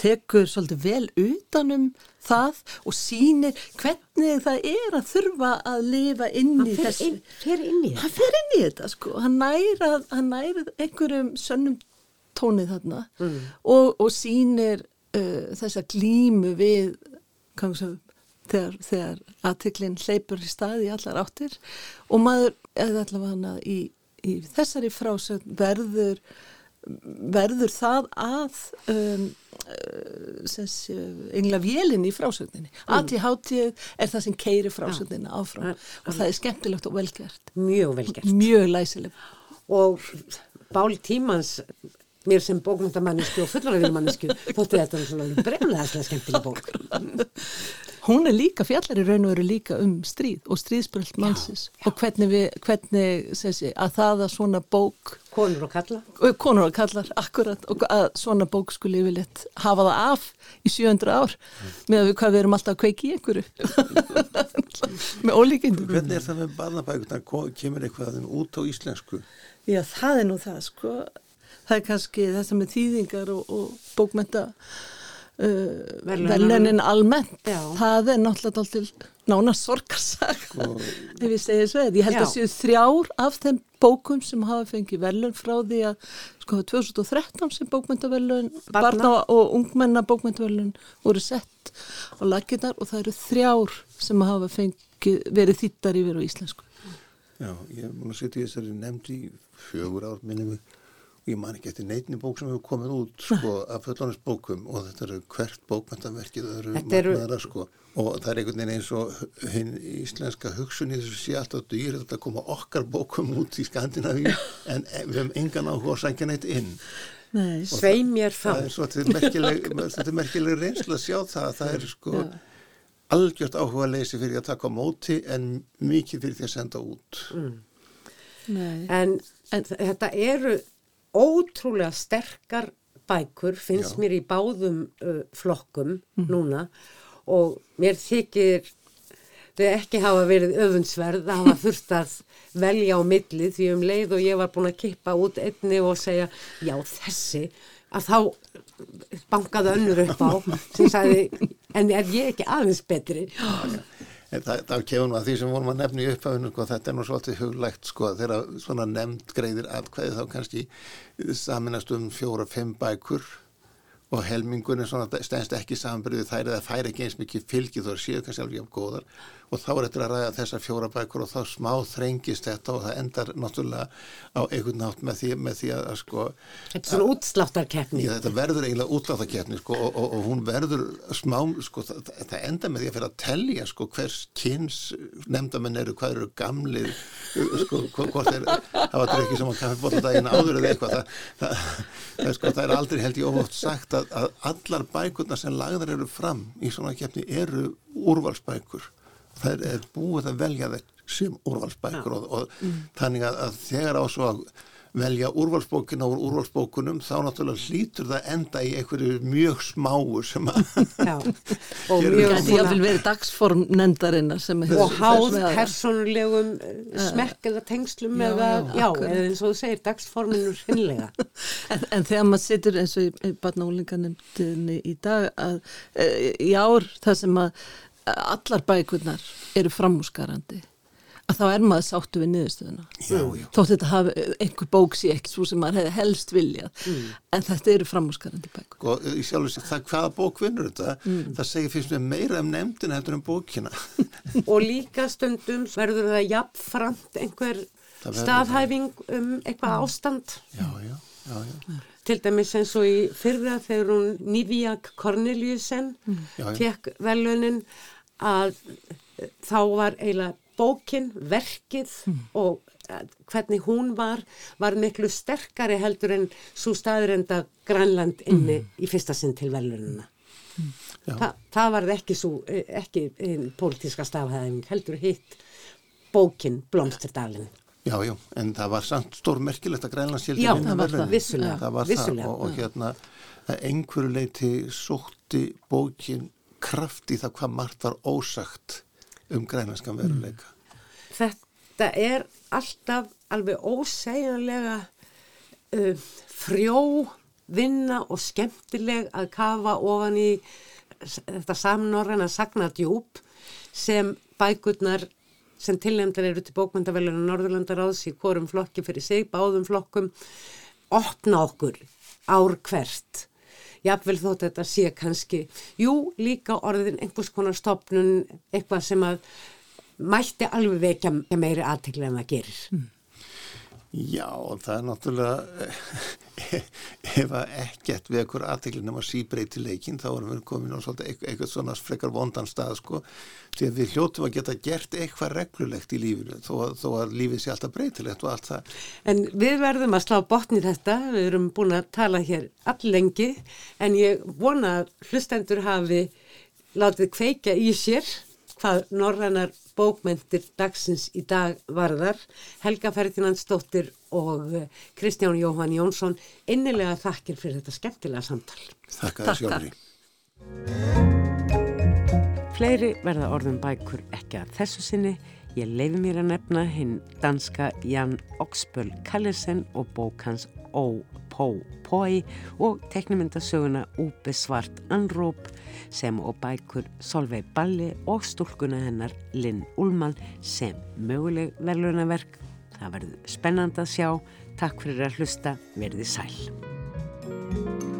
[SPEAKER 2] tekur svolítið vel utanum það og sýnir hvernig það er að þurfa að lifa inn
[SPEAKER 1] Hann
[SPEAKER 2] í þessu
[SPEAKER 1] inn, fer inn í
[SPEAKER 2] hann
[SPEAKER 1] þetta.
[SPEAKER 2] fer inn í þetta sko hann næra, hann næra einhverjum sönnum tónið þarna
[SPEAKER 1] Mm.
[SPEAKER 2] og, og sýnir uh, þessa glímu við sögum, þegar, þegar aðtiklinn hleypur í staði allar áttir og maður, eða allavega í, í þessari frásögn verður verður það að um, uh, engla vélinn í frásögninni. ADHD er það sem keiri frásögnina áfram og það er skemmtilegt og velgert
[SPEAKER 1] Mjög vel gert.
[SPEAKER 2] mjög læsileg
[SPEAKER 1] og Bál Tímans mér sem bókmyndamannisku og fullorðinmannisku þótti þetta náttúrulega bremlaðslega skemmtileg bók.
[SPEAKER 2] Hún er líka fjallar í raun og veru líka um stríð og stríðsbröld mannsins og hvernig við, hvernig sé, að það að svona bók
[SPEAKER 1] Konur og kalla.
[SPEAKER 2] konur og kallar akkurat og að svona bók skulle yfirleitt hafa það af í 700 ár með að við hvað við erum alltaf að kveiki í einhverju (laughs) með ólíkindum
[SPEAKER 3] Hvernig er það með barnabækurnar, Ko- kemur eitthvað út á íslensku?
[SPEAKER 2] Já, það er nú það, sko. Það er kannski þetta með þýðingar og, og bókmenta uh,
[SPEAKER 1] Verðlaunin.
[SPEAKER 2] verðlunin almennt.
[SPEAKER 1] Já.
[SPEAKER 2] Það er náttúrulega alltaf nánast sorgarsak, (laughs) ef ég segir svo. Ég held
[SPEAKER 1] Já.
[SPEAKER 2] að séu þrjár af þeim bókum sem hafa fengið verðlun frá því að, sko, 2013 sem bókmentaverðlun,
[SPEAKER 1] Barna.
[SPEAKER 2] og ungmenna bókmentaverðlun voru sett á laginnar og það eru þrjár sem hafa fengið, verið þýttar yfir á íslensku.
[SPEAKER 3] Já, ég er múin að setja í þessari nefnd í fjögur ár minnum við og ég man ekki eftir neitni bók sem hefur komið út sko af fullonins bókum og þetta eru hvert bókmentaverkið það eru sko. Og það er einhvern veginn eins og hinn íslenska hugsun í þessu sé alltaf dýr þetta koma okkar bókum út í Skandinavíu en við hefum engan áhuga að sækja neitt inn.
[SPEAKER 2] Nei,
[SPEAKER 1] Svei mér þá.
[SPEAKER 3] það er svo þetta er merkileg, þetta er merkileg reynslu að sjá það. Að það er sko algjört áhuga leysi fyrir að taka á móti en mikið fyrir því að senda út.
[SPEAKER 2] Nei.
[SPEAKER 1] En, en þetta eru ótrúlega sterkar bækur, finnst
[SPEAKER 3] Já.
[SPEAKER 1] mér í báðum uh, flokkum núna. Og mér þykir þau ekki hafa verið öfundsverð að hafa þurft að velja á milli því um leið og ég var búin að kippa út einni og segja já þessi að þá bankaði önnur upp á sem sagði en er ég ekki aðeins betri?
[SPEAKER 3] En það, kemur nú að því sem vorum að nefna í upphafinu, sko, þetta er nú svolítið huglægt, sko, þegar svona nefnd greiðir atkvæði þá kannski saminast um fjóra, fimm bækur og helmingunni stennst ekki samanbyrðið þær eða fær ekki eins mikið fylgið þó séu kannski alveg jafn góðar og þá er þetta að ræða þessar fjóra bækur og þá smá þrengist þetta og það endar náttúrulega á einhvern nátt með því, með því að, sko
[SPEAKER 1] Þetta er svona útsláttarkeppni.
[SPEAKER 3] Þetta verður eiginlega útsláttarkeppni sko og, og, og hún verður smá sko það, það enda með því að fyrir að tellja sko hvers kynns nefndamenn eru, hvað eru gamlir sko hvort er hafa drökkið sem á kaffibótladagina áður eða eitthvað það, það, sko, það er aldrei held ég ofótt sagt að, að allar bækurna sem lagðar eru fram í svona keppni eru úrvalsbækur það er búið að velja þeir sem úrvalsbækur og, og mm. þannig að, að þegar á svo að velja úrvalsbókina úr úrvalsbókunum þá náttúrulega hlýtur það enda í einhverju mjög smáu sem að (laughs)
[SPEAKER 2] og mjög verið dagsform nendarinnar
[SPEAKER 1] og háð personulegum eh, smekk eða tengslum já, eða, já, já eða eins og þú segir dagsforminur hinnlega (laughs)
[SPEAKER 2] en, en þegar maður situr eins og í barnálinganemndinni í dag að e, í ár það sem að allar bækurnar eru framúsgarandi að þá er maður sáttu við niðurstöðuna. Þótt þetta hafi einhver bóks í ekki svo sem maður hefði helst viljað mm. en þetta eru framúsgarandi bækur.
[SPEAKER 3] Og ég sjálf að það hvaða bók vinnur þetta? Mm. það segir fyrst með meira um nefndin eftir um bókina. (laughs)
[SPEAKER 1] Og líka stundum verður það jafnframt einhver staðhæfing um eitthvað mm. ástand.
[SPEAKER 3] Já, já, já, já.
[SPEAKER 1] Til dæmis eins og í fyrra þegar hún Nývíak Corneliusen mm. fekk velunin að þá var eiginlega bókin, verkið mm. og eh, hvernig hún var, var miklu sterkari heldur en svo staðurenda Grænland inni mm. í fyrsta sinn til velununa. Mm. Þa, það var ekki svo, eh, ekki pólitíska stafhæðing, heldur hitt bókin Blomsterdalinn.
[SPEAKER 3] Já, já, en það var samt stór merkilegt að Grænland sjálf
[SPEAKER 1] Já, það var það, vissulega.
[SPEAKER 3] Það var vissulega, það og, og hérna einhverju leiti sótti bókin kraft í það hvað margt var ósagt um grænlandskan veruleika.
[SPEAKER 1] Þetta er alltaf alveg ósegjanlega uh, frjó vinna og skemmtileg að kafa ofan í þetta samnorðan að sagna djúb sem bækurnar sem tilnefndar eru til bókmyndaveluna Norðurlandaráðs í hvorum flokki fyrir sig, báðum flokkum, opna okkur ár hvert. Jáfnvel þótt þetta sé kannski, jú, líka orðin einhvers konar stopnun, eitthvað sem að mætti alveg vekja meiri aðtekli en það gerir. Mm.
[SPEAKER 3] Já, það er náttúrulega, (laughs) ef að ekkert við ekkur aðteglinn um að síbreyti leikin, þá erum við komin á eitthvað svona frekar vondan stað, sko, því að við hljóttum að geta gert eitthvað reglulegt í lífinu, þó þó að lífið sé alltaf breytilegt og allt það.
[SPEAKER 1] En við verðum að slá botni þetta, við erum búin að tala hér allengi, en ég vona að hlustendur hafi látið kveika í sér hvað norrannar bókmyndir dagsins í dag varðar. Helga Ferdinandsdóttir og eh, Kristján Jóhann Jónsson innilega þakkir fyrir þetta skemmtilega samtal.
[SPEAKER 3] Þakka það sjálfri.
[SPEAKER 1] Fleiri verða orðum bækur ekki að þessu sinni. Ég leifi mér að nefna hinn danska Jan Oxböll Kallesen og bók hans Ó Pó Pói og teknimyndasöguna Úbe Svart Anróp sem og bækur Solveig Balli og stúlkuna hennar Linn Ullmann sem möguleg verðlunaverk. Það verður spennand að sjá. Takk fyrir að hlusta. Verði sæl.